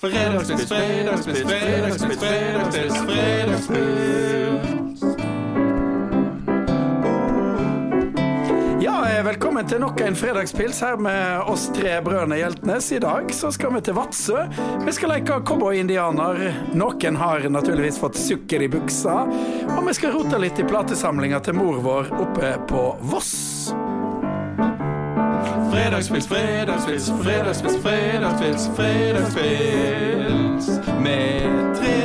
Fredagspils, fredagspils, fredagspils, fredagspils, fredagspils. Ja, eh, velkommen til nok en fredagspils her med oss tre brødrene Hjeltnes. I dag så skal vi til Vadsø. Vi skal leke cowboy-indianer. Noen har naturligvis fått sukker i buksa. Og vi skal rote litt i platesamlinga til mor vår oppe på Voss. Fredagspils, fredagspils, fredagspils, fredagspils, fredagspils. Med tre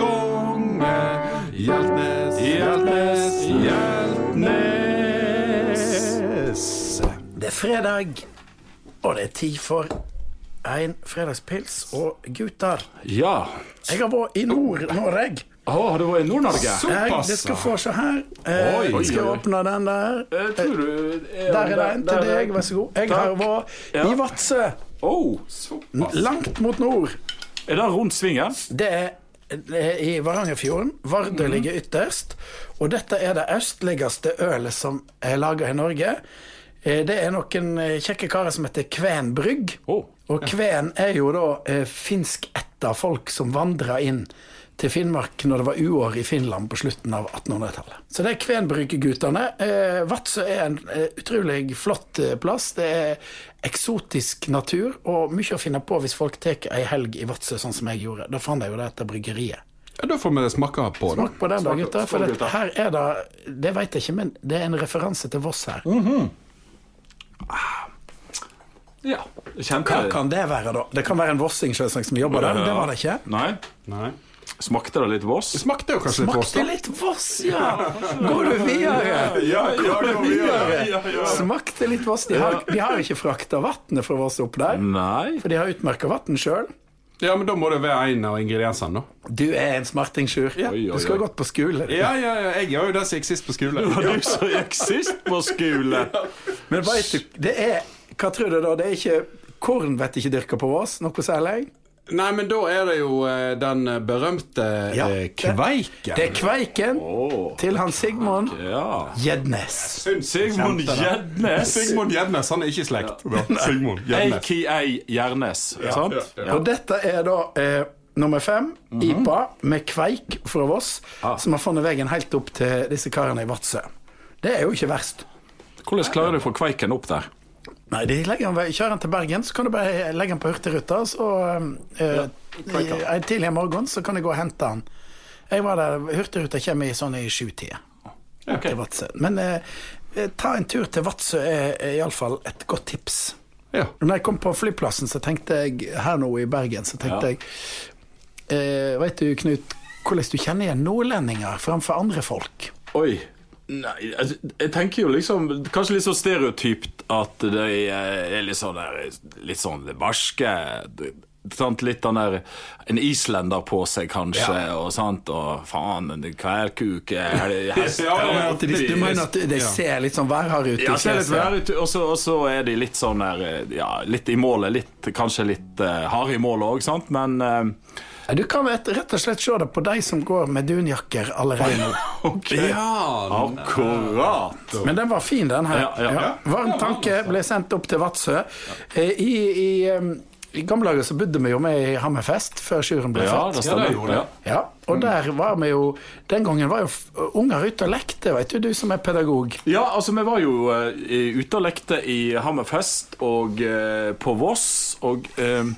ganger Hjeltnes, Hjeltnes, Hjeltnes. Det er fredag, og det er tid for en fredagspils. Og gutter, Ja. jeg har vært i Nord-Norge. Å, har du vært i Nord-Norge? Såpass! det skal få se her. Oi, Oi, jeg skal oi, oi. åpne den der. Jeg tror du Der er det en til deg, vær så god. Jeg har vært Ja. i Vadsø. Oh. Langt mot nord. Er det rundt svingen? Det er, i Varangerfjorden. Vardø mm. ligger ytterst. Og dette er det østligste ølet som er laga i Norge. Eh, Det er noen eh, kjekke karer som heter Kven Brygg. Å, Og Kven er jo da finsk ett av folk som vandra inn til Finnmark når det var uår i Finland på slutten av 1800-tallet. Så det er Kvenbryggeguttene. Eh, Vadsø er en eh, utrolig flott eh, plass. Det er eksotisk natur og mye å finne på hvis folk tar ei helg i Vadsø, sånn som jeg gjorde. Da fant jeg jo det etter bryggeriet. Ja, da får vi smake på den. Smak på den, da, gutter. For det, her er det Det vet jeg ikke, men det er en referanse til Voss her. ja. kjempe... Hva kan det være, da? Det kan være en vossing selvsagt som jobber der, men det var det ikke. Nei. Nei. Smakte det litt Voss? Det smakte jo kanskje litt Voss, Smakte litt Voss, ja! Går du videre? Ja, Går du videre? ja, ja. Smakte litt Voss. De har, de har ikke frakta vannet fra Voss opp der, Nei. for de har utmerka vann sjøl. Ja, men da må det være en av ingrediensene, da. Du er en smarting, Sjur. Oi, Du skulle oi. gått på skole. du. Ja, ja, ja. Jeg er jo den som gikk sist på skole. Var du som gikk sist på skole? Men veit du, det er Hva tror du da? Det er ikke Korn vet ikke dyrka på Voss, noe særlig? Nei, men da er det jo eh, den berømte Ja, eh, kveiken. Det er kveiken Åh. til han Sigmund Ja. Gjednes. Sigmund Gjednes. Sigmund Gjednes. Han er ikke i slekt. Sigmund Gjednes. AKA Gjernes. Sant? Og dette er da eh, nummer fem, Mhm. IPA, med kveik fra Voss, Ah. som har funnet veien helt opp til disse karene i Vadsø. Det er jo ikke verst. Hvordan klarer du å få kveiken opp der? Nei, de kjører den til Bergen, så kan du bare legge den på Hurtigruta. Så eh, ja, en tidlig morgen så kan du gå og hente den. Jeg var der, Hurtigruta kommer i sånn i sjutida Vadsø. Men eh, ta en tur til Vadsø er, er iallfall et godt tips. Ja. Når jeg kom på flyplassen, så tenkte jeg her nå i Bergen, så tenkte Ja. jeg eh, Vet du, Knut, hvordan du kjenner igjen nordlendinger framfor andre folk? Oi. Nei, altså, jeg tenker jo liksom Kanskje litt så stereotypt at de er litt sånn der, Litt sånn barske. Sant? Litt den der En islender på seg, kanskje, og sant, og faen, en Er det hest- Ja, men At de, du mener at de ser litt sånn værharde ut? Ja, ser litt fjeset? vær ut, og så- og så er de litt sånn der Ja, litt i målet. Litt, kanskje litt uh, harde i målet òg, sant, men uh, Du kan vet- rett og slett se det på de som går med dunjakker allerede nå. okay. Ja, Akkurat. Men den var fin, den her. Ja, ja. Ja. Varm tanke ble sendt opp til Vadsø. Eh, I, i, I gamle dager så bodde vi jo med i Hammerfest før Sjuren ble Ja, født. det stemmer. gjorde det. Ja. Ja, og der var vi jo Den gangen var jo unger ute og lekte, vet du, du som er pedagog. Ja, altså vi var jo uh, ute og lekte i Hammerfest og uh, på Voss, og uh,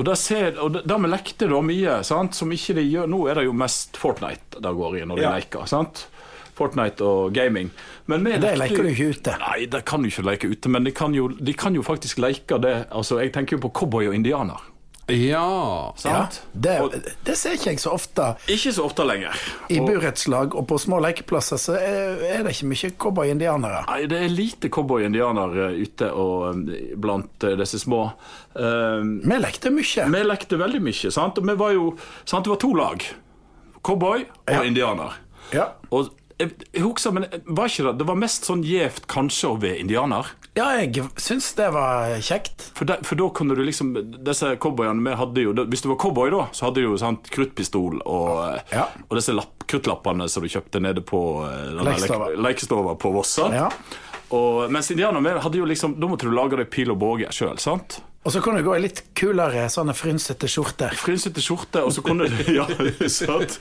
og det, ser, og det, vi lekte da mye, sant, som ikke de gjør Nå er det jo mest Fortnite det går i når de Ja. leker, sant? Fortnite og gaming. Men med Det leker du ikke ute. Nei, det kan du ikke leke ute, men de kan jo, de kan jo faktisk leke det. Altså, Jeg tenker jo på cowboy og indianer. Ja. Ja, Sant? det, Og det ser ikke jeg så ofte. ikke så ofte lenger. I burettslag og på små lekeplasser så er, er det ikke mye cowboy-indianere. Nei, det er lite cowboy-indianer eh, ute og eh, blant eh, disse små. Um, Vi lekte mye. Vi lekte veldig mye, sant? og vi var jo sant? Det var to lag. Cowboy og Ja. indianer. Ja. Og jeg, husker, men var ikke det Det var mest sånn gjevt kanskje å være indianer. ja, jeg syns det var kjekt. For, da- for da kunne du liksom Disse cowboyene vi hadde jo Hvis du var cowboy, da, så hadde du jo sant, kruttpistol og, Ja. og disse lapp, kruttlappene som du kjøpte nede på eh, Lekestova. på Vossa. Ja. Og, mens indianerne hadde jo liksom Da måtte du lage deg pil og båge sjøl, sant? Og så kunne du gå i litt kulere sånne frynsete skjorter. Frynsete skjorte, og så kunne det Ja, sant?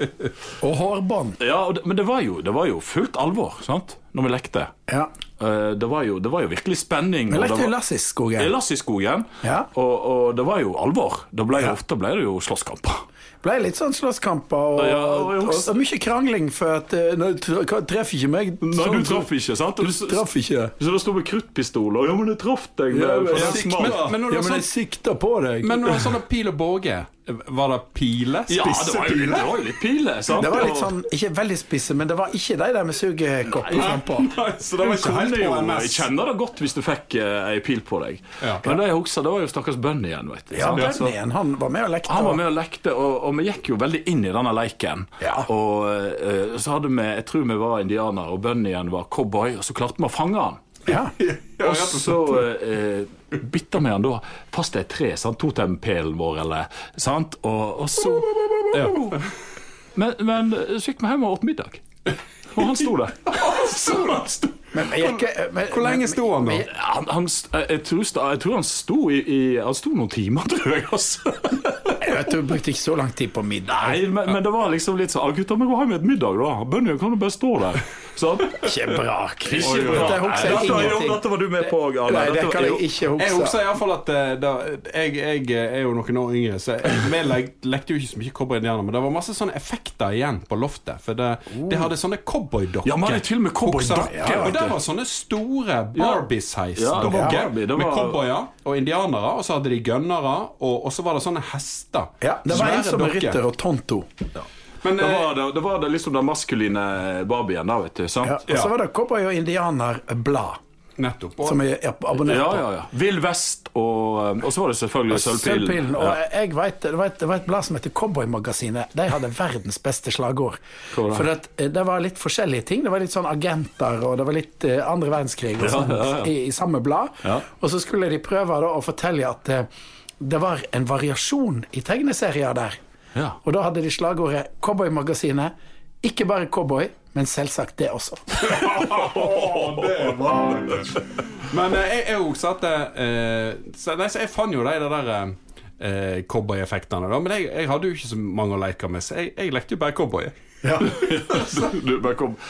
Og hårbånd. Ja, og det, men det var, jo, det var jo fullt alvor, sant? Når vi lekte. Ja. Eh, det, var jo, det var jo virkelig spenning. Vi og lekte det var- i I skogen. lass i skogen, Ja. og, og det var jo alvor. Da ble. Ofte ble det jo slåsskamper. Ble litt sånn slåsskamper og, Ja, og og, mye krangling for at eh, Nei, treffer ikke meg. Nei, sånn, du traff ikke, sant? Du, Du traff ikke. Så det sto med kruttpistol, og ja, men jeg traff deg. Ja, men jeg, sikta. sikt- Men, men Ja, men jeg sånn, på deg. men når det har sånn pil og båge, var det pile? Ja, det var jo litt, det var jo litt pile. Sant? Det var litt sånn, ikke veldig spisse, men det var ikke de der med sugekopp frampå. Så det var ikke helt jo, Jeg kjenner det godt hvis du fikk eh, ei pil på deg. Ja. Men det jeg husker, det var jo stakkars Bunny igjen. vet du Ja, Bunny igjen, han var med og lekte. Han var med og lekte, og, og vi gikk jo veldig inn i denne leiken. Ja. Og uh, så hadde vi Jeg tror vi var indianere, og Bunnyen var cowboy, og så klarte vi å fange han. Ja. Og så uh, bitta vi han da fast til et tre, sant? totempælen vår, eller sant? Og, og så Men, men så gikk vi hjem og åt middag. Og han sto der. Men jeg eh, men, Hvor lenge sto han da? Han, han, jeg, tror, jeg tror han sto i, i Han sto noen timer, tror jeg. altså Tror jeg brukte ikke så lang tid på middag. Nei, men, men det var liksom litt sånn «Ah, Gutta, vi går hjem et middag, da. Bunny kan jo bare stå der. Sånn. Ikke bra, Chris. Ikke bra. Dette husker jeg Dette, ingenting. dette var du med på, Arne. Nei, det kan jeg ikke huske. Jeg huske. husker iallfall at eh, da, jeg, jeg er jo noen år yngre, så vi lekte jo ikke så mye cowboy-indianer, men det var masse sånne effekter igjen på loftet. For det, det hadde sånne cowboydokker. Ja, man hadde til og med cowboydokker, Ja, og det var sånne store Barbie-size Ja, var med var- cowboyer og indianere, og så hadde de gønnere, og, og så var det sånne hester. Ja, det var en som er ritter rytter og Tonto. Men Det eh, var, det, da var det liksom den maskuline Barbien, da, vet du. sant? Ja. Og så var det Cowboy og indianer-blad, nettopp. Og, som jeg er abonnert Ja, på. ja, ja. Vill Vest, og, og så var det selvfølgelig Sølvpilen. Sølvpilen. Og Ja. jeg vet, det, var et, det var et blad som heter Cowboymagasinet. De hadde verdens beste slagord. Hva? For at, eh, det var litt forskjellige ting. Det var litt sånn agenter, og det var litt eh, andre verdenskrig og sånt, ja, ja. I, i samme blad. Ja. Og så skulle de prøve da, å fortelle at eh, det var en variasjon i tegneserier der. Ja. Og da hadde de slagordet Cowboymagasinet. Ikke bare cowboy, men selvsagt det også. men jeg, jeg er jo satt eh, så, nei, så Jeg fant jo de der eh, cowboyeffektene, da. Men jeg, jeg hadde jo ikke så mange å leke med, så jeg, jeg lekte jo bare cowboy. Du.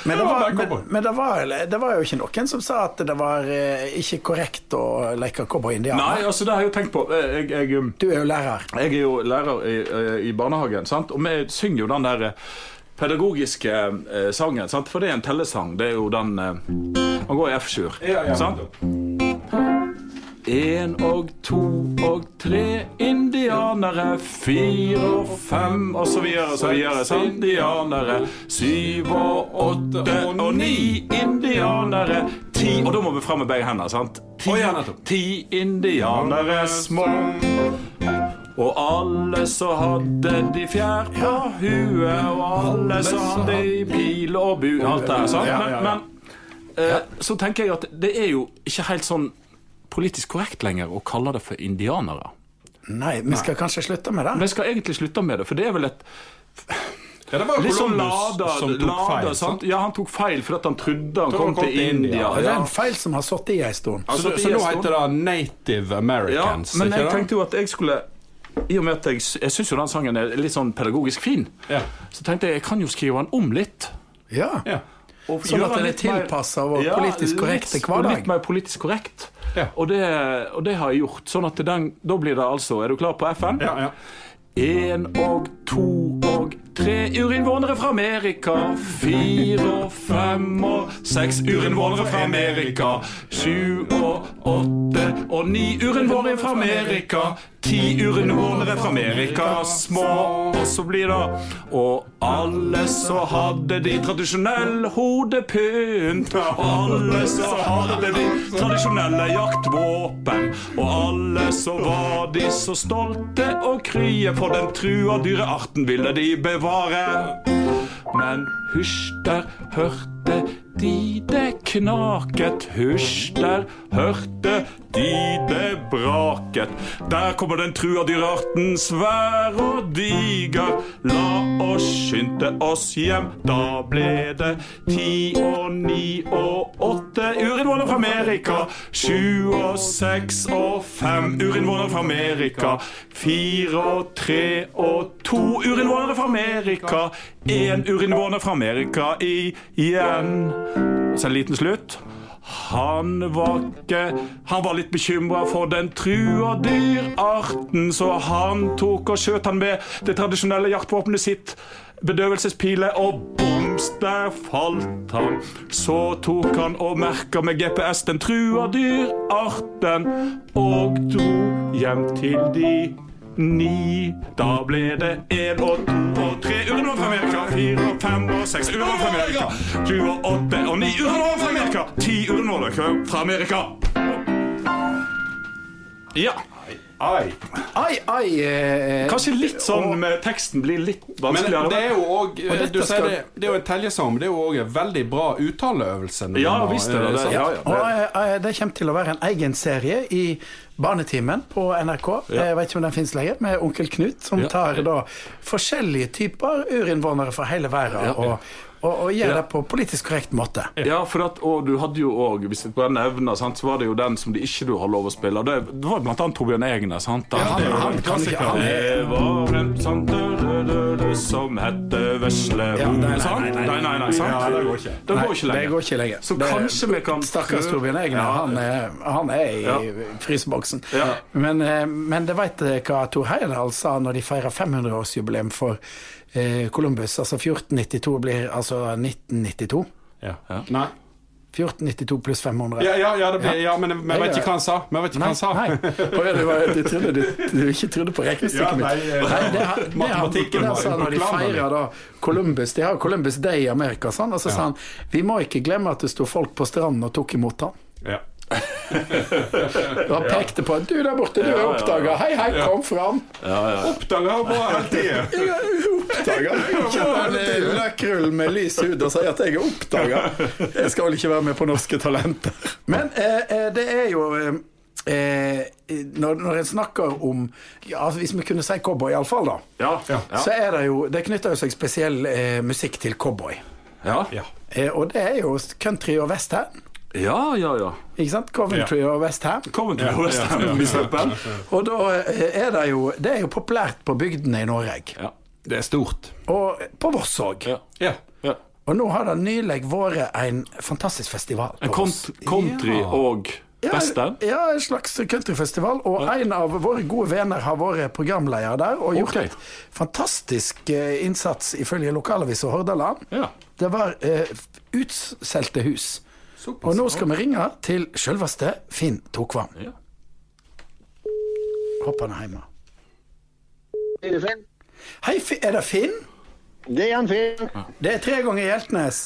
Men, det var, men, men det, var, det var jo ikke noen som sa at det var eh, ikke korrekt å leke cowboy-indianer. Nei, altså, det har jeg jo tenkt på. Jeg, jeg, um, Du er jo lærer. jeg er jo lærer i, eh, i barnehagen, sant? og vi synger jo den der eh, pedagogiske eh, sangen. Sant? For det er en tellesang. Det er jo den eh, Man går i F-sjur. Ja, ja, sant? En og to og tre indianere, fire og fem og så videre, så videre. Indianere. Syv og åtte og ni indianere. Ti Og da må vi fram med begge hendene, sant? Ti, ti indianere små. Og alle så hadde de fjær på huet, og alle så hadde de pil og bu Alt det her, sant? Men, men eh, så tenker jeg at det er jo ikke helt sånn politisk korrekt lenger å kalle det for indianere. Nei, vi skal kanskje slutte med det. Vi skal egentlig slutte med det, for det er vel et Ja, det var jo Columbus lada, som tok lada feil. sant? Ja, han tok feil fordi han trodde han kom han til India. Ja. Det er en feil som har sittet i ei stund. Så, Altså, så de nå er heter det Native Ja, men jeg tenkte jo at jeg skulle I og med at jeg, jeg syns jo den sangen er litt sånn pedagogisk fin, Ja. så tenkte jeg jeg kan jo skrive den om litt. Ja. Ja. Sånn at den er tilpasset vår politisk korrekte hverdag. Litt mer politisk korrekt. Ja. Og, det, og det har jeg gjort. Sånn at den, da blir det altså Er du klar på FN? Ja, ja. Én og to og tre urinnvånere fra Amerika. Fire og fem og seks urinnvånere fra Amerika. Sju og åtte og ni urinnvånere fra Amerika. Ti urinnvånere fra Amerika. Små, og så blir det Og alle så hadde de tradisjonell hodepynt. Og alle så hadde de tradisjonelle jaktvåpen. Og alle så var de så stolte og krye, for den trua dyrearten ville de bevare. Men hysj, der hørte de det knaket, hysj, der hørte de det braket. Der kommer den trua dyrarten svær og diger. La oss skynde oss hjem, da ble det ti og ni og åtte urinnvånere fra Amerika. Sju og seks og fem urinnvånere fra Amerika. Fire og tre og to urinnvånere fra Amerika. Én urinnvåner fra Amerika igjen. Så en liten slutt. Han var ikke Han var litt bekymra for den trua dyrarten, så han tok og skjøt han med det tradisjonelle jaktvåpenet sitt, bedøvelsespile, og boms, der falt han. Så tok han og merka med GPS den trua dyrarten, og dro hjem til de ni. Da ble det én og to og tre urnår fra Amerika. Fire og fem og seks urnår fra Amerika. Sju og åtte og ni urnår fra Amerika. Ti urnår fra Amerika. Ja. Ai. Ai, ai eh, Kanskje litt sånn med teksten blir litt Men det er jo òg Du sier det, det er jo en teljesang, men det er jo òg en veldig bra uttaleøvelse. Ja, visst er det det. Ja, Ja, det. Og eh, eh, det kommer til å være en egen serie i Barnetimen på NRK. Jeg vet ikke om den finnes lenger, med onkel Knut, som Ja. tar da forskjellige typer urinnvånere fra hele verden Ja. og, og, og gjør Ja. det på politisk korrekt måte. Ja, for at, og du hadde jo òg, hvis jeg bare nevner, sant, så var det jo den som de ikke du har lov å spille. Det, det var blant annet Torbjørn Egner. sant? ja, han- han, han kan ikke- han det var en sånn som hette Vesle Ja, nei, nei, sant? nei, nei, nei, sant? Ja, det går ikke. Det går ikke lenger. Det går ikke lenger. Så Det- kanskje vi kan Stakkars Torbjørn Egner, Ja. han, er, han er i Ja. fryseboksen. Ja. Men, eh, men det veit hva Tor Heyerdahl sa når de feira 500-årsjubileum for eh, Columbus. Altså 1492 blir altså 1992. Ja. Nei. 1492 pluss 500. Ja, ja, ja, det blir, ja men vi vet ikke hva han sa. Men vet ikke hva han sa. Nei. Ja, det var, du trodde du, du ikke trodde på regnestykket Ja, mitt. nei, eh, Nei, det, det, matematikken det sa han når de feirer da Columbus. De har Columbus Day i Amerika, sånn, og så sa han vi må ikke glemme at det sto folk på stranden og tok imot han. Ja. Han pekte på du der borte, du er Ja, ja, oppdaga. Hei, hei, kom fram. Oppdaga hva hele tida. Jeg er oppdaga. Ikke en løkrull med lys hud og sier at jeg er oppdaga. Jeg skal vel ikke være med på Norske Talenter. Men eh, eh, det er jo eh, eh, når, når en snakker om ja, altså Hvis vi kunne si cowboy, iallfall, da. Ja, ja, Så er det jo Det knytter jo seg spesiell eh, musikk til cowboy. ja. Ja. Eh, og det er jo country og western. Ja, ja, ja. Ikke sant? Coventry og westham. Coventry og West Ham, ja, ja, Og da eh, er det jo Det er jo populært på bygdene i Norge. Ja. Det er stort. Og på Voss òg. Ja. Ja. Ja. Og nå har det nylig vært en fantastisk festival. En country Ja. og western. Ja, en slags countryfestival. Og en av våre gode venner har vært programleder der og gjort et fantastisk eh, innsats ifølge lokalavisa Hordaland. Ja. Det var eh, utsolgte hus. Og nå skal vi ringe til selveste Finn Tokvam. Ja. Håper han er hjemme. Er det Finn? Hei, er det Finn? Det er han Finn. Det er tre ganger Hjeltnes.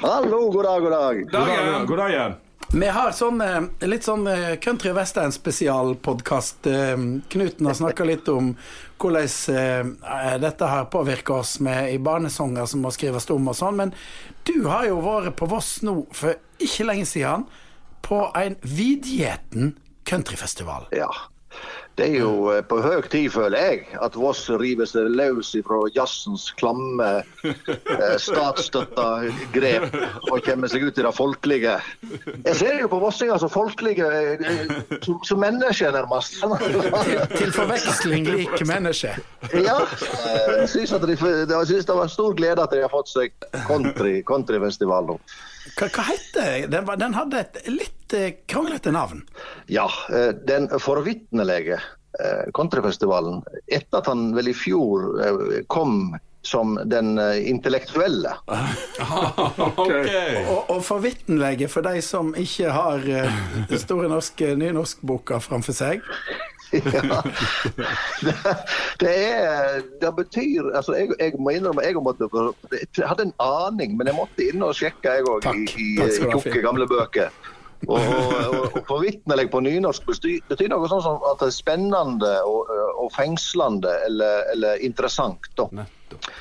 Hallo, god dag, god dag. God dag, god dag igjen. Vi har sånn, eh, litt sånn eh, country western spesialpodkast. Knuten har snakka litt om hvordan eh, dette har påvirka oss med i barnesanger som må skrives om og sånn. Men du har jo vært på Voss nå for ikke lenge siden på en vidgjeten countryfestival. Ja. Det er jo eh, på høy tid, føler jeg, at Voss river seg løs fra jazzens klamme, eh, statsstøtta grep og kommer seg ut i det folkelige. Jeg ser jo på vossinger som folkelige, eh, som, som mennesker, nærmest. Til forveksling lik menneske. Ja, jeg syns, de, jeg synes det var stor glede at de har fått seg country, countryfestival nå. Hva, hva heter den? Den hadde et litt eh, kranglete navn. Ja, eh, den forvitnelige eh, countryfestivalen, etter at han vel i fjor eh, kom som den eh, intellektuelle. okay. Og, og forvitnelige for de som ikke har eh, Store norske nynorskboka framfor seg. Ja. det, det er Det betyr altså Jeg, jeg må innrømme jeg måtte, jeg hadde en aning, men jeg måtte inn og sjekke jeg òg i, i, i tjukke, gamle bøker. Og, og, og forvitnelig på nynorsk betyr, betyr noe sånn som at det er spennende og, og fengslende eller, eller interessant. Da.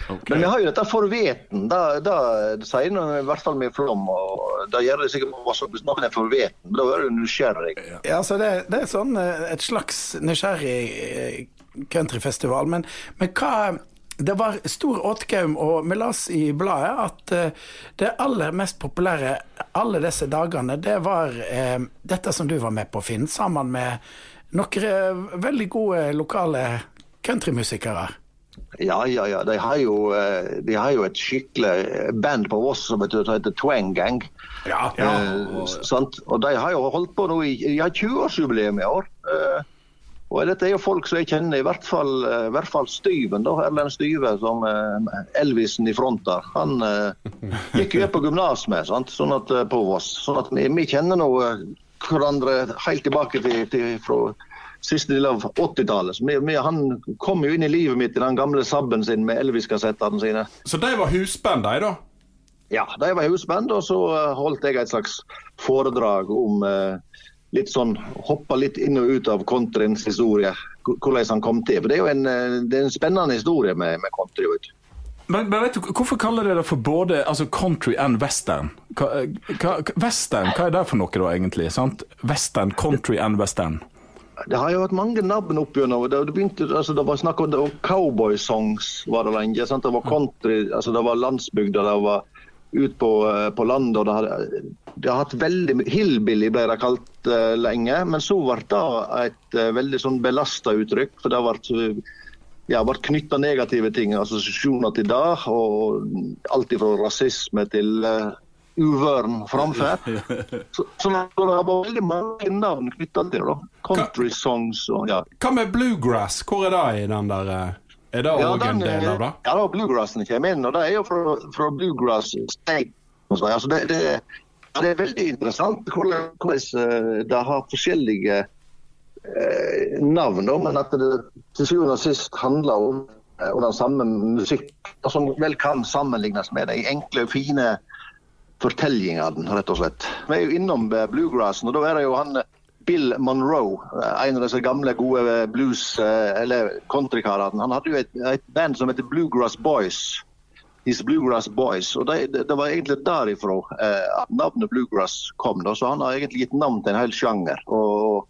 Men vi har jo dette forveten. Da, da det sier noe, i hvert fall med Flom. og Da gjør det sikkert også hvis noen er forveten. Da er du nysgjerrig. Ja, altså det, det er sånn eh, et slags nysgjerrig eh, countryfestival. Men, men hva Det var stor åtgaum, og vi las i bladet at eh, det aller mest populære alle disse dagene, det var eh, dette som du var med på, Finn, sammen med noen veldig gode lokale countrymusikere. Ja, ja, ja. De har jo, eh, de har jo et skikkelig band på Voss som heter, Twang Gang. Ja, Eh, sant? Og de har jo holdt på nå i De har 20-årsjubileum i år. Eh, og dette er jo folk som jeg kjenner, i hvert fall, eh, i hvert fall Styven, da, Erlend Styve, som eh, Elvisen i front der. Han eh, gikk jo på gymnas med, sant? Sånn at, eh, på Voss. Sånn at vi, vi kjenner nå eh, hverandre helt tilbake til, til fra siste del av 80-tallet. Så vi- vi- Han kom jo inn i livet mitt i den gamle Saben sin med Elvis-kassettene sine. Så de var husband, de, da? Ja, de var husband, og så eh, holdt jeg et slags foredrag om eh, litt sånn Hoppa litt inn og ut av countryens historie. Hvordan han kom til. For det er jo en, eh, det er en spennende historie med, med country. vet du. Men, men vet du, hvorfor kaller dere det for både altså country and western? Hva, hva, western, hva er det for noe da, egentlig? sant? Western, country and western. Det har jo vært mange navn opp gjennom. Det, begynte, altså, det var snakk om cowboysongs var det lenge. Sant? Det var country, altså, det var landsbygda, det var ut på, eh, på landet. og det det har hatt veldig Hillbilly ble det kalt uh, lenge, men så ble det et uh, veldig sånn belasta uttrykk. For det ble ja, ble knytta negative ting, assosiasjoner til det. Og alt fra rasisme til uh, uvøren framfor. Så, det var veldig mange navn knytta til det. Country songs og ja. Hva med bluegrass? Hvor er det i den der eh, Er det Ja, òg en den, del av det? Ja, da, bluegrassen kommer inn, og det er jo fra, fra bluegrass steg. Altså, det, det, ja, det er veldig interessant hvordan, hvordan eh, det har forskjellige eh, navn, men at det til syvende og sist handler om, og den samme musikk, som vel kan sammenlignes med de enkle, fine fortellingene, rett og slett. Vi er jo innom eh, bluegrassen, og da er det jo han Bill Monroe, eh, en av disse gamle, gode eh, blues- eller countrykarene. Han hadde jo et, et band som heter Bluegrass Boys. His Bluegrass Boys. og Det, det, det var egentlig derifra eh, navnet bluegrass kom. Da. Så han har egentlig gitt navn til en hel sjanger. og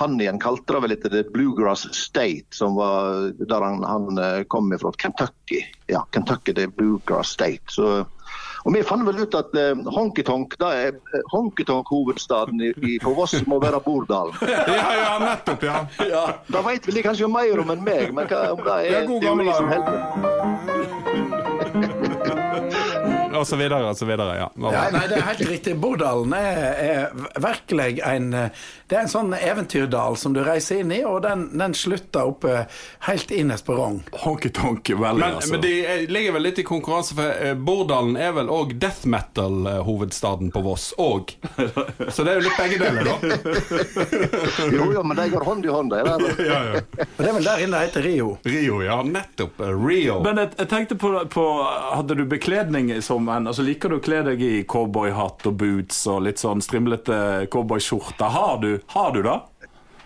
han igjen kalte det vel etter The Bluegrass State, som var der han, han kom fra. Kentucky. Ja, Kentucky det er Bluegrass State. Så, og vi fant vel ut at eh, honky-tonk da er eh, honky-tonk-hovedstaden i, i, på Voss må være Bordalen. Ja, ja, nettopp, ja. Da vet vel de kanskje mer om enn meg, men hva, om det er Ja, god teori gammel som dag. Og så videre, og så videre. Ja. Ja, nei, det er helt riktig. Bordalen er, er virkelig en Det er en sånn eventyrdal som du reiser inn i, og den, den slutter oppe helt innerst på Rong. Honky-tonk veldig, Men, altså. men de er, ligger vel litt i konkurranse, for eh, Bordalen er vel òg death metal-hovedstaden på Voss òg. Så det er jo litt begge deler, da. Jo, jo, men de går hånd i hånd. de der. Ja, ja. Det er vel der inne det heter Rio. Rio, ja. Nettopp. eh, Rio. Men jeg, jeg tenkte på, på Hadde du bekledning som en altså Liker du å kle deg i cowboyhatt og boots og litt sånn strimlete cowboyskjorte? Har har du det?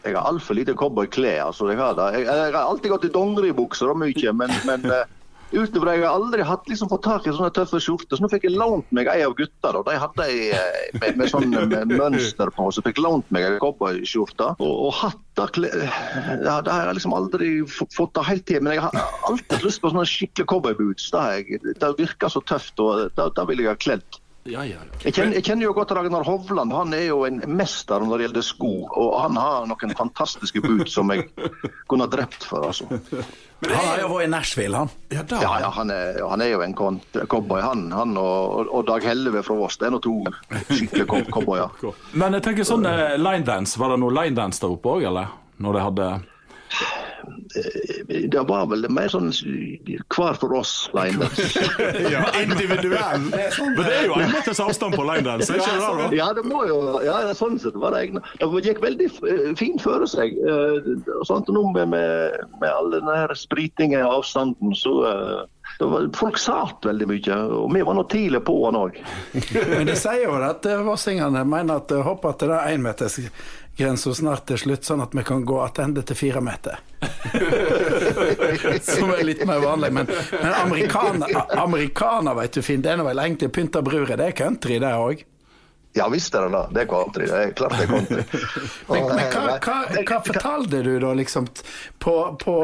Jeg har altfor lite cowboyklær. Altså, jeg, har jeg, jeg har alltid gått i dongeribukser og mye, men, men eh, utover det, jeg har aldri hatt liksom, fått tak i sånne tøffe skjorter. Så nå fikk jeg lånt meg ei av gutta. Da. De hadde ei eh, med, med sånn med mønster på, så fikk lånt meg ei cowboyskjorte. Og, og hatter ja, Det har jeg liksom aldri fått det helt til. Men jeg har alltid lyst på sånne skikkelig cowboyboots. Det, det virker så tøft, og det, det vil jeg ha kledd. Ja, ja. Jeg kjenner, jeg kjenner jo godt Ragnar Hovland. Han er jo en mester når det gjelder sko. Og han har noen fantastiske boots som jeg kunne ha drept for. altså. Han har jo vært i Nashville, han. Ja, da. Ja, ja, han er, han er jo en cowboy, han. han og, og Dag Helleve fra Voss. Det er nå to skikkelige cow- cowboyer. Men jeg tenker sånn eh, linedance, var det noe linedance der oppe òg, eller? Når de hadde Det var vel mer sånn hver for oss, linedance. Ja, individuell. Men det er jo en måtes avstand på linedance, er ikke det da? Ja, det må jo ja, sånn sett var det egna. Det gikk veldig eh, fint føre seg. eh, og sånt, og nå med, med, all den her spritingen og avstanden, så eh, det var, Folk satt veldig mye, og vi var nå tidlig på han òg. Men de sier jo at eh, vossingene mener at hoppet til den énmetersgrensa snart til slutt, sånn at vi kan gå tilbake til fire meter. som er litt mer vanlig. Men, men amerikaner, amerikaner, vet du, Finn, det er vel egentlig pynta bruret. Det er country, det òg. Ja visst er det det. Det er country. Det er klart det er country. Men, men hva, hva, hva fortalte du da, liksom? På, på,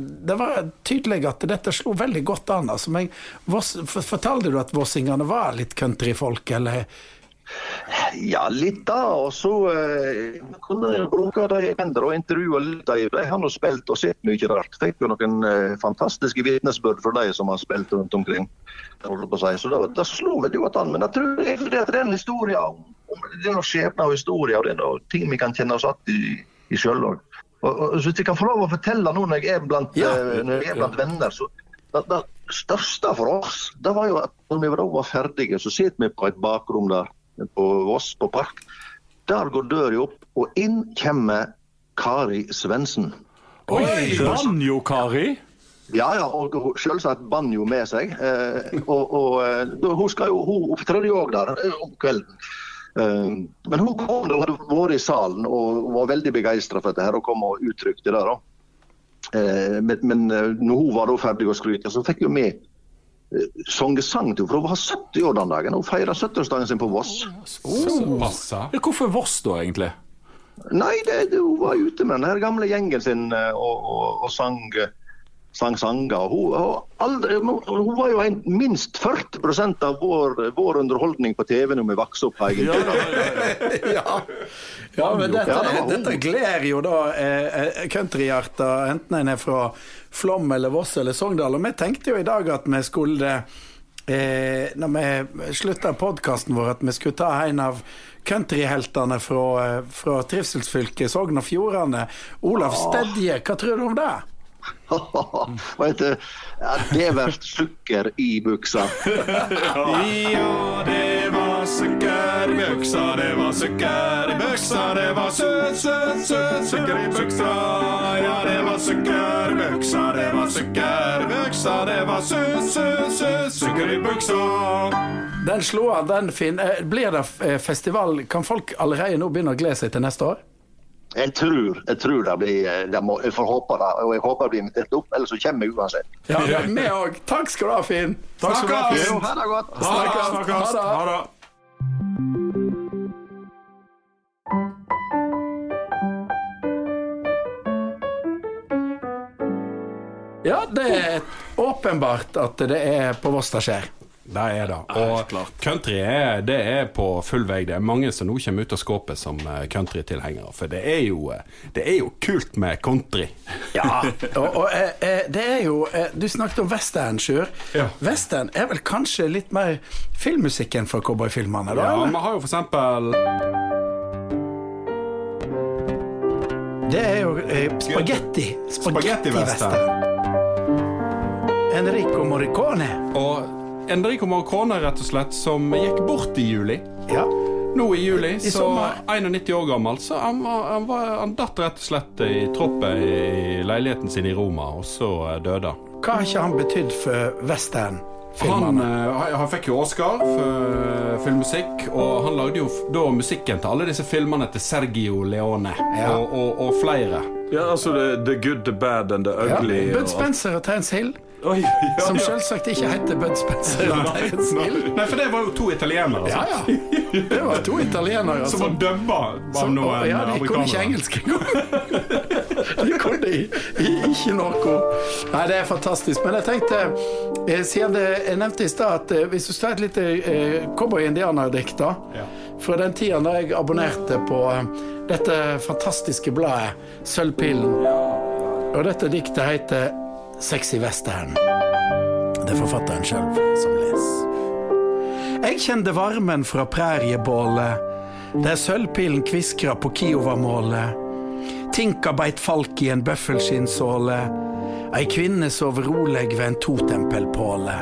det var tydelig at dette slo veldig godt an. Altså, men for- fortalte du at vossingene var litt countryfolk, eller? Ja, litt da. Og så eh, kunne jeg bruke de jeg og intervjue litt. De har nå spilt og sett mye rart. Fikk jo noen eh, fantastiske vitnesbyrd fra de som har spilt rundt omkring. Så det, da slo veldig godt an. Men jeg tror egentlig at det en historie om, om det er noe skjebner og historie, og det er noe ting vi kan kjenne oss igjen i, i sjøl òg. Hvis jeg kan få lov å fortelle nå når jeg er blant, Ja. eh, jeg er blant venner, så det, det største for oss det var jo at når vi var ferdige, så sitter vi på et bakrom der på Voss, på Park. Der går døra opp, og inn kommer Kari Svendsen. Oi, Banjo-Kari? Ja, ja, og selvsagt banjo med seg. Eh, og og eh, hun skal jo, hun opptredde jo òg der eh, om kvelden. Eh, men hun kom hun hadde vært i salen og var veldig begeistra for dette her, og kom og uttrykte det. da. Eh, men men når hun var da ferdig å skryte, så fikk jo vi sangesang til. For hun var 70 år den dagen. Hun feira 70-årsdagen sin på Voss. Oh, Hvorfor Voss, da, egentlig? Nei, det, det, hun var ute med den her gamle gjengen sin eh, og, og, og sang, eh, sang sanger. Hun, hun, aldri, hun var jo en, minst 40% av vår, vår underholdning på TV når vi vokste opp. Ja, Ja, ja men dette, Ja, det dette gleder jo da eh, eh, countryhjerter, enten en er fra Flom eller Voss eller Sogndal. Og vi tenkte jo i dag at vi skulle eh, Når vi slutta podkasten vår, at vi skulle ta en av countryheltene fra, eh, fra trivselsfylket Sogn og Fjordane. Olav Stedje, hva tror du om det? Vet heter ja, det blir sukker i buksa. Ja, det var sukker i buksa, det var sukker i buksa, det var søt, søt, søt sukker i buksa. Ja, det var sukker i buksa, det var sukker i buksa, det var søt, søt, søt sukker i buksa. Den slår, den fin. Eh, Blir det eh, festival? Kan folk allerede nå begynne å glede seg til neste år? Jeg tror, jeg tror det blir det må, Jeg får håpe det, og jeg håper det blir invitert opp, ellers så kommer jeg uansett. Ja, vi òg. Takk skal du ha, Finn. Takk skal du ha, Finn. ha det godt. Snakkes. Snakkes. Ha det. Ha det. Ja, det er åpenbart at det er på Voss det skjer. Det er det. Og country er, det er på full vei. Det er mange som nå kommer ut av skåpet som eh, countrytilhengere. For det er, jo, eh, det er jo kult med country. Ja, og, og eh, det er jo Du snakket om western, Sjur. Ja. Western er vel kanskje litt mer filmmusikken for cowboyfilmene? Ja? Vi har jo for eksempel Det er jo eh, spagetti. Spagetti-western. Enrico Morricone. Og Enrico Morricone, rett og slett, som gikk bort i juli. Ja. Nå i juli, I så sommer. 91 år gammel, så han, han, var, han datt rett og slett i troppet i leiligheten sin i Roma, og så eh, døde han. Hva har ikke han betydd for Han, eh, han fikk jo Oscar for eh, filmmusikk, og han lagde jo da musikken til alle disse filmene til Sergio Leone Ja. og, og, og flere. Ja, altså the, the Good, the Bad and the Ja. Ugly. Bud Spencer og Terence Hill, Oi, ja, som selvsagt ikke heter Bud Spencer Nei, Nei, for det var jo to italienere Ja, altså, ja. Det var to italienere. som var dubba av Som- noen ja, de kunne ikke engelsk engang. de kunne ikke noe. Nei, det er fantastisk. Men jeg tenkte, eh, siden det, jeg nevnte i stad at eh, hvis du tar et lite eh, cowboy-indianerdikt Ja. fra den tida da jeg abonnerte på eh, dette fantastiske bladet Sølvpillen. Og dette diktet heter Sexy western. Det er forfatteren sjøl som leser. Jeg kjente varmen fra præriebålet, der sølvpilen kviskra på Kiovamålet. Tinka beit falk i en bøffelskinnsåle, ei kvinne sov rolig ved en totempelpåle.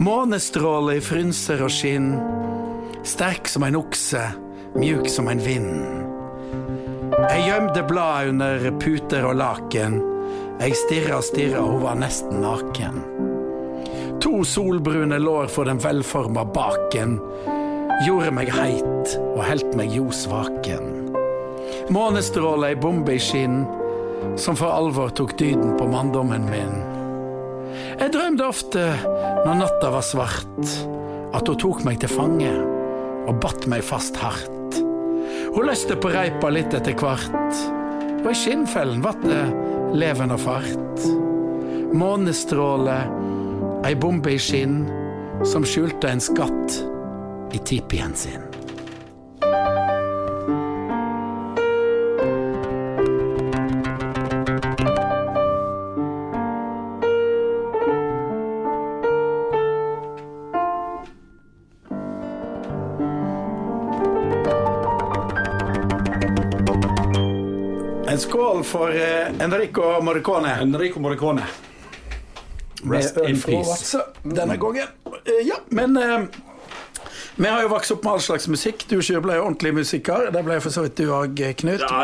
Månestråle i frynser og skinn, sterk som en okse, mjuk som en vind. Jeg gjemde bladet under puter og laken. Jeg stirra stirra, hun var nesten naken. To solbrune lår for den velforma baken gjorde meg heit og helt meg ljos vaken. Månestråle ei bombe i skinn, som for alvor tok dyden på manndommen min. Jeg drømte ofte, når natta var svart, at hun tok meg til fange og batt meg fast hardt. Hun løste på reipa litt etter hvert, og i skinnfellen vart det leven og fart. Månestråle, ei bombe i skinn, som skjulte en skatt i tipien sin. For eh, Enrico Morricone. Enrico Morricone. Rest Med in peace. Denne gangen. Eh, Ja, men eh, vi har jo vokst opp med all slags musikk. Du sjøl ble jo ordentlig musiker. Det ble for så vidt du òg, Knut. Ja,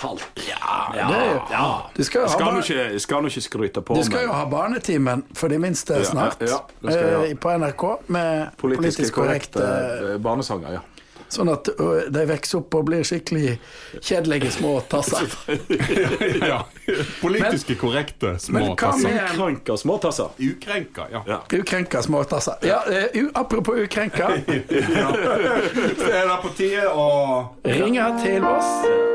halvt. Ja, ja, ja. Du skal jo Skal ikke, skal du ikke skryte på Du skal jo ha Barnetimen for de minste snart. ja, eh, På NRK med politisk korrekte korrekte barnesanger, ja. Sånn at de vokser opp og blir skikkelig kjedelige små tasser. ja. Politiske korrekte små tasser. med- små tasser. Ukrenka, ja. Ja. Ukrenka småtasser. Ja, uh, apropos ukrenka. Så er det på tide å Ringe til oss.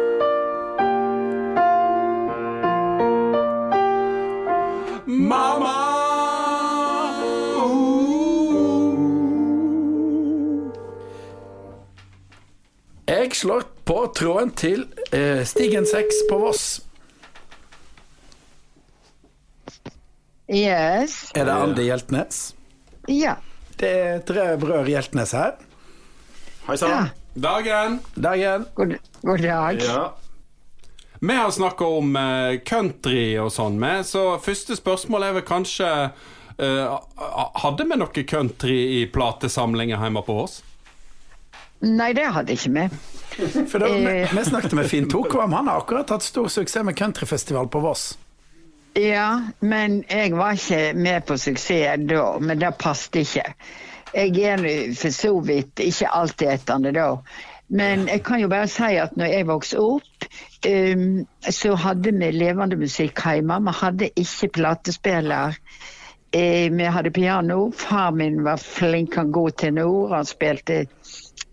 Slår på tråden til eh, Stigen 6 på Voss. Yes. Er det Andi Hjeltnes? Ja. Det er tre brødre Hjeltnes her. Hei ja. Dagen. Dagen. God, god dag. Ja. Vi har snakka om eh, country og sånn, med, så første spørsmål er vel kanskje uh, Hadde vi noe country i platesamlinga hjemme på oss? Nei, det hadde ikke vi. For da, vi, Eh. vi snakket med Finn Tokvam. Han har akkurat hatt stor suksess med countryfestival på Voss. Ja, men jeg var ikke med på suksess da, men det passet ikke. Jeg er for så vidt ikke altetende da. Men jeg kan jo bare si at når jeg vokste opp, um, så hadde vi levende musikk hjemme. Vi hadde ikke platespiller. Eh, vi hadde piano. Far min var flink, og god tenor. Han spilte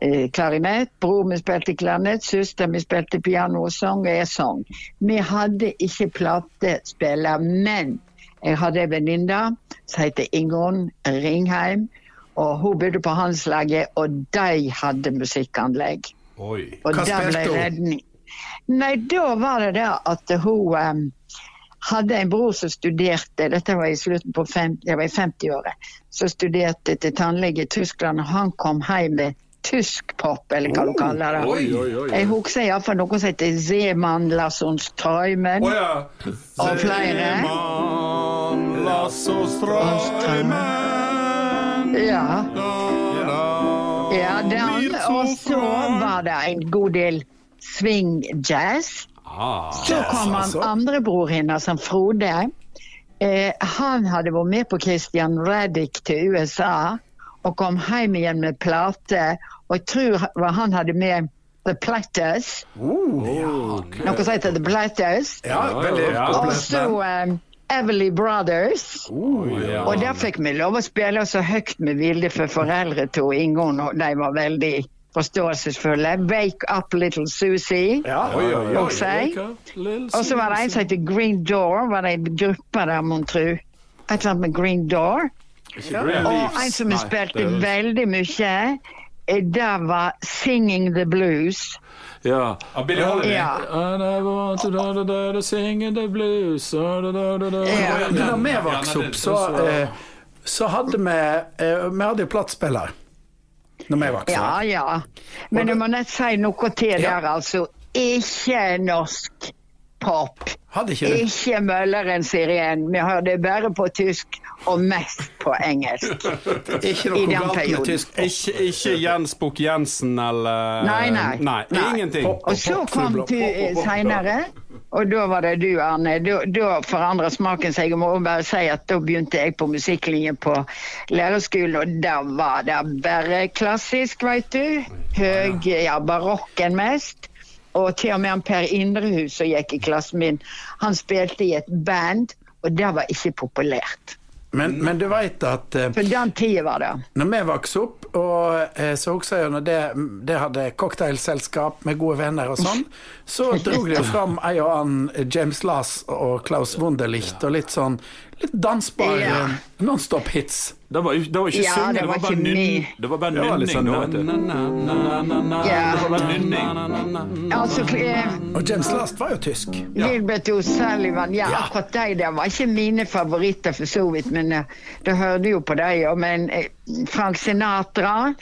eh, klarinett. Bror min spilte klarinett. Søster min spilte piano og sang, og jeg sang. Vi hadde ikke platespiller, men jeg hadde en venninne som het Ingunn Ringheim. Og hun bodde på Hanslaget, og de hadde musikkanlegg. Oi. Og Hva spilte hun? Nei, da var det det at hun em, hadde en bror som studerte, dette var i slutten på fem, det var i 50-året, som studerte til tannlege i Tyskland, og han kom hjem med tysk pop, eller hva du kaller det. Oi, oi, oi. Jeg husker iallfall noe som heter Zeman Lassons Träumen. Å ja. Og flere. Zeman Lasso Strømmen Ja. Ja, den, og så var det en god del swing-jazz. Ah. Så kom han andrebror andre bror hennes, han Frode. Eh, han hadde vært med på Christian Raddick til USA og kom hjem igjen med plate. Og jeg tror han hadde med The Platters. Noe som heter The Platters. Ja, veldig ja. Og så um, Everly Brothers. ja. Og der fikk vi lov å spille så høyt vi ville, for foreldre til Ingunn og de var veldig forståelsesfulle. Wake up little Susie. Ja, Oi, oi, oi. Og så var det en som heter Green Door. Var det en gruppe der, mon tru? Et eller annet med Green Door. Og en som spilte veldig mye, eh, det var Singing the Blues. Ja. Ja, Billy Holiday. Ja. And I want to da, da, da, da, sing the blues da, da, da, da, da. Ja. Da vi vokste opp, så, eh, så hadde vi eh, Vi hadde jo platespiller når vi vokste Ja, ja. Men jeg må nett si noe til Ja. der, altså. Ikke norsk pop. Hadde ikke det. Ikke Mølleren siren. Vi hørte bare på tysk, og mest på engelsk. Ikke i noe den galt med tysk. Ikke, ikke Jens Bukk Jensen eller Nei, nei. Nei, Nei. ingenting. Pop. Og så kom du seinere, og da var det du, Arne. Da, da forandra smaken seg. Jeg må bare si at da begynte jeg på musikklinjen på lærerskolen, og da var det bare klassisk, veit du. Høg, ja, barokken mest. Og til og med han Per Indrehus som gikk i klassen min, han spilte i et band, og det var ikke populært. Men, men du veit at På den tida var det. når vi vokste opp, og eh, så husker jeg når det, det hadde cocktailselskap med gode venner og sånn, så drog de fram ei og annen James Lass og Klaus Wunderlicht og litt sånn litt dansbar Ja. nonstop-hits. Det var, det var ikke Ja, synging, det det var var bare nynning. Det var bare Det nynning. Ja. Det var bare nynning. Altså, eh, Og James Last var jo tysk. Gilbert O'Sullivan, ja, Ja. akkurat de der var ikke mine favoritter for så vidt, men eh, det hørte jo på deg og men eh, Frank Sinatra,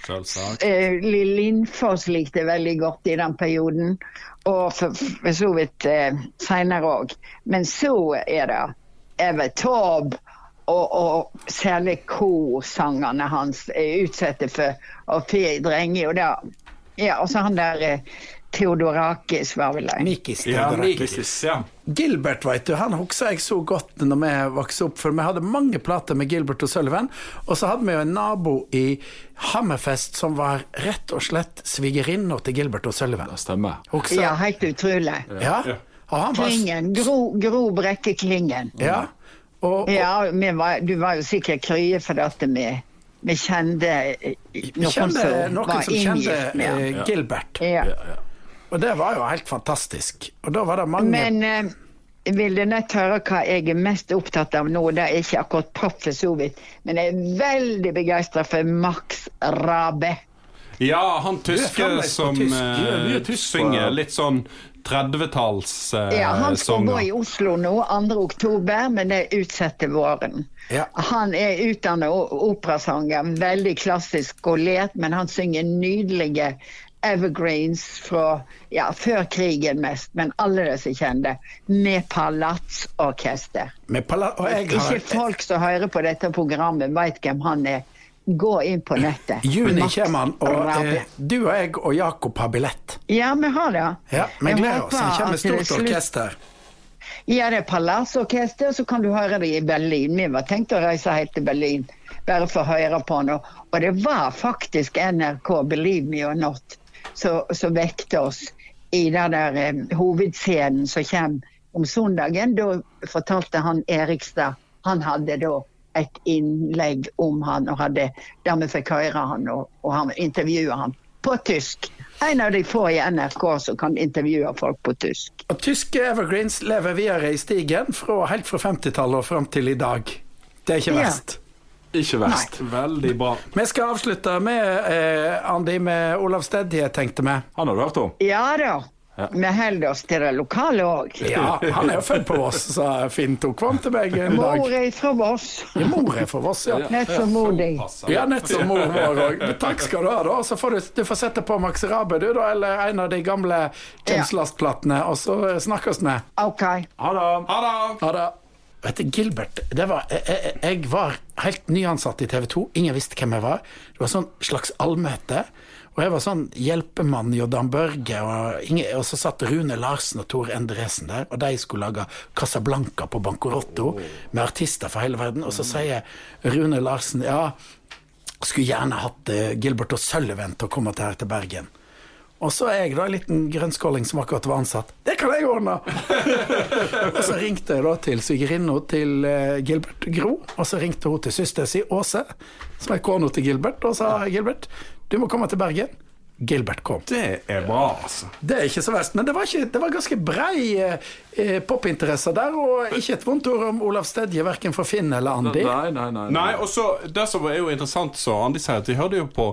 eh, Lindfoss likte jeg veldig godt i den perioden, og for, for så vidt eh, senere òg. Men så er det Evert Taube. Og, og særlig korsangerne hans er utsatte for å fe drenger. Og, da, ja, også han der eh, Theodorakis var vel det. Mikis. Ja, Theodorakis. Mikis. Ja. Gilbert, veit du, han husker jeg så godt når vi vokste opp, for vi hadde mange plater med Gilbert og Sullivan, og så hadde vi jo en nabo i Hammerfest som var rett og slett svigerinna til Gilbert og Sullivan. Det stemmer. Husker Ja, helt utrolig. Ja. Og var Klingen. Gro, Gro Brekke Klingen. Ja. Og, og Ja, vi var, du var jo sikkert krye for at vi, vi kjente eh, vi noen kjente som noen var som kjente eh, Gilbert. ja. Og det var jo helt fantastisk. Og da var det mange Men eh, vil du nett høre hva jeg er mest opptatt av nå. Det er ikke akkurat pop for så vidt, men jeg er veldig begeistra for Max Rabe. ja, han tyske som tysk. eh, Ja, tysk synger litt sånn 30-talls eh, Ja, han skal gå i Oslo nå, 2. oktober, men det er utsatt til våren. Ja. Han er utdannet operasanger, veldig klassisk skolert, men han synger nydelige evergreens fra ja, før krigen mest, men alle disse kjente, med palatsorkester. med pala har Ikke folk som hører på dette programmet, veit hvem han er. Gå inn på nettet. Juni kommer han, og eh, du og jeg og Jakob har billett. Ja, vi har det. Ja, Vi gleder oss. Han kommer med stort orkester. Ja, det er Palassorkester, så kan du høre det i Berlin. Vi var tenkt å reise helt til Berlin bare for å høre på han. Og, det var faktisk NRK, Believe Me or Not, som vekte oss i den der eh, hovedscenen som kommer om søndagen. Da fortalte han Erikstad Han hadde da et innlegg om han, og hadde, der vi fikk høre han, og, og han intervjua han på tysk. En av de få i NRK som kan intervjue folk på tysk. Og tyske evergreens lever videre i stigen fra, helt fra 50-tallet og fram til i dag. Det er ikke Ja. verst. Ikke verst. Veldig bra. Vi skal avslutte med eh, Andi med Olav Stedje, tenkte vi. Han har du hørt om? Ja da. Vi holder oss til det lokale òg. Ja, han er jo født på Voss, sa Finn tok fram til meg en dag. Mor er fra Voss. Ja, mor er fra Voss, ja. Nett som mor di. Ja, nett som mor vår òg. Takk skal du ha, da. Så får du, du får sette på Max Rabe, du, da, eller en av de gamle James Last-platene, og så snakkes vi. OK. Ha det. Ha det! Vet du, Gilbert var, jeg, jeg var helt nyansatt i TV 2. Ingen visste hvem jeg var. Det var sånn slags allmøte. Og jeg var sånn hjelpemann i Dan Børge, og, ingen, og så satt Rune Larsen og Tor Endresen der, og de skulle lage Casablanca på Bancorotto med artister fra hele verden. Og så sier Rune Larsen ja, skulle gjerne hatt eh, Gilbert og Sullivan til å komme her til Bergen. Og så er jeg da en liten grønnskåling som akkurat var ansatt. Det kan jeg ordne! og så ringte jeg da til svigerinna til eh, Gilbert Gro, og så ringte hun til søstera si Åse, som er kona til Gilbert, og sa Gilbert, du må komme til Bergen. Gilbert kom. Det er bra, altså. Det er ikke så verst, men det var, ikke, det var ganske brei eh, eh, popinteresse der, og ikke et vondt ord om Olav Stedje, verken for Finn eller Andi. Nei, nei, nei. Nei, og så Det som er jo interessant, så Andi sier, at de hørte jo på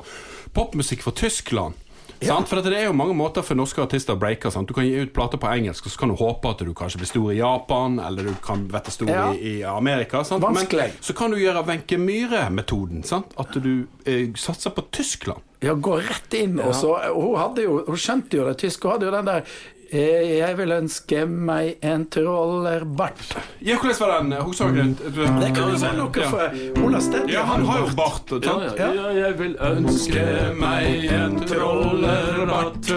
popmusikk fra Tyskland. Sant? For det er jo mange måter for norske artister å breake. Du kan gi ut plater på engelsk, og så kan du håpe at du kanskje blir stor i Japan, eller du kan bli stor Ja. i, i Amerika. Sant? Vanskelig. Men så kan du gjøre Wenche Myhre-metoden. At du eh, satser på Tyskland. Ja, gå rett inn. Og så, hun, jo, hun skjønte jo det tyske. Hun hadde jo den der Jeg vil ønske meg en trollerbart. Ja, hvordan var den? Den? Det kan jo være noe for Ola Stedje. Ja, han har jo bart. Ja, ja, ja, jeg vil ønske meg en trollerbart,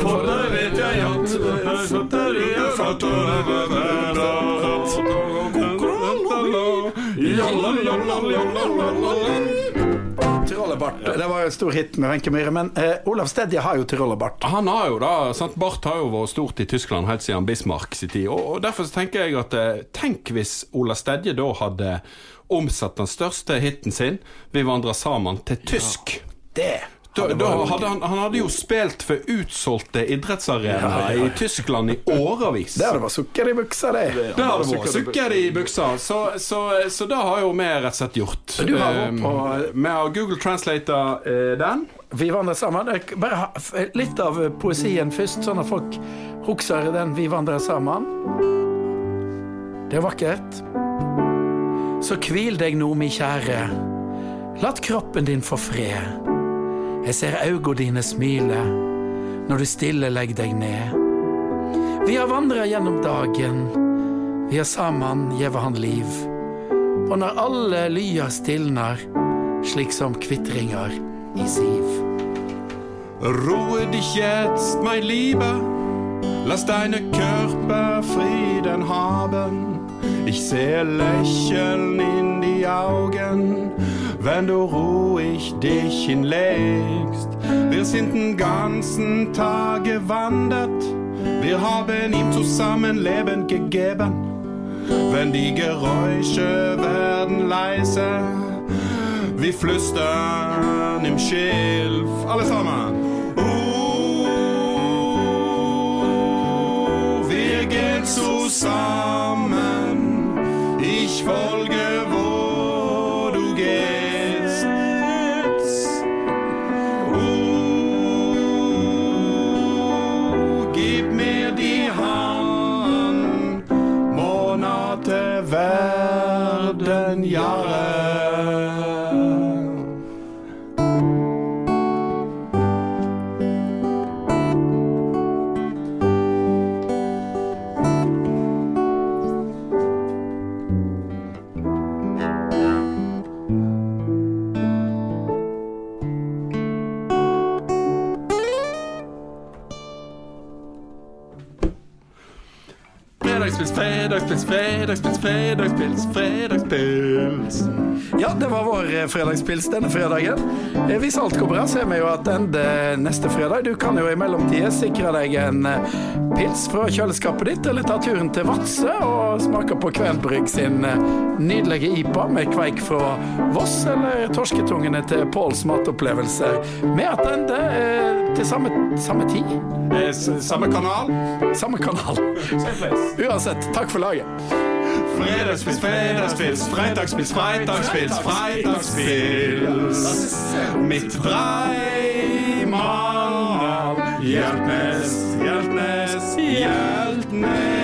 for det vet jeg at jeg setter i en flott Tyrolerbart. Det var jo en stor hit med Wenche Myhre. Men eh, Olav Stedje har jo tyrolerbart. Han har jo da, sant? Bart har jo vært stort i Tyskland helt siden Bismarck sin tid. Og, og Derfor så tenker jeg at eh, tenk hvis Olav Stedje da hadde omsatt den største hiten sin, 'Vi vandrer sammen', til tysk. Det Da, da hadde han, han hadde jo spilt for utsolgte idrettsarenaer i Tyskland i årevis. Det hadde vært sukker i buksa, det. Det hadde vært sukker i buksa, så, så, så det har jo vi rett og slett gjort. Du har Eh, på- Vi har Google translata eh, den. Vi vandrer sammen. Bare litt av poesien først, sånn at folk husker den 'Vi vandrer sammen'. Det er vakkert. Så hvil deg nå, mi kjære. Latt kroppen din få fred. Jeg ser auga dine smile når du stille legger deg ned. Vi har vandra gjennom dagen, vi har sammen gjeve han liv. Og når alle lyer stilner, slik som kvitringer i siv. Roe dich jetzt, mein Liebe, Lass deine Körper Frieden haben. Ich sehe Lächeln in die Augen, wenn du ruhig dich hinlegst. Wir sind den ganzen Tag gewandert. Wir haben ihm zusammen Leben gegeben. Wenn die Geräusche werden leise, wir flüstern im Schilf. Alle sammen. Uh, wir gehen zusammen. Ich folge, Fredagspils, fredagspils, fredagspils, fredagspils, fredagspils. Ja, det var vår eh, fredagspils denne fredagen. Eh, Hvis alt går bra, så er vi jo tilbake neste fredag. Du kan jo i mellomtida sikre deg en eh, pils fra kjøleskapet ditt, eller ta turen til Vadsø og smake på Kvenbrygg sin eh, nydelige IPA med kveik fra Voss, eller torsketungene til Påls matopplevelser. Med at eh, til samme, samme tid, Eh, Samme kanal. samme kanal. Uansett, takk for laget. Fredagspils, fredagspils, fredagspils, fredagspils, fredagspils. Mitt Breimann. Hjeltnes, Hjeltnes, Hjeltnes.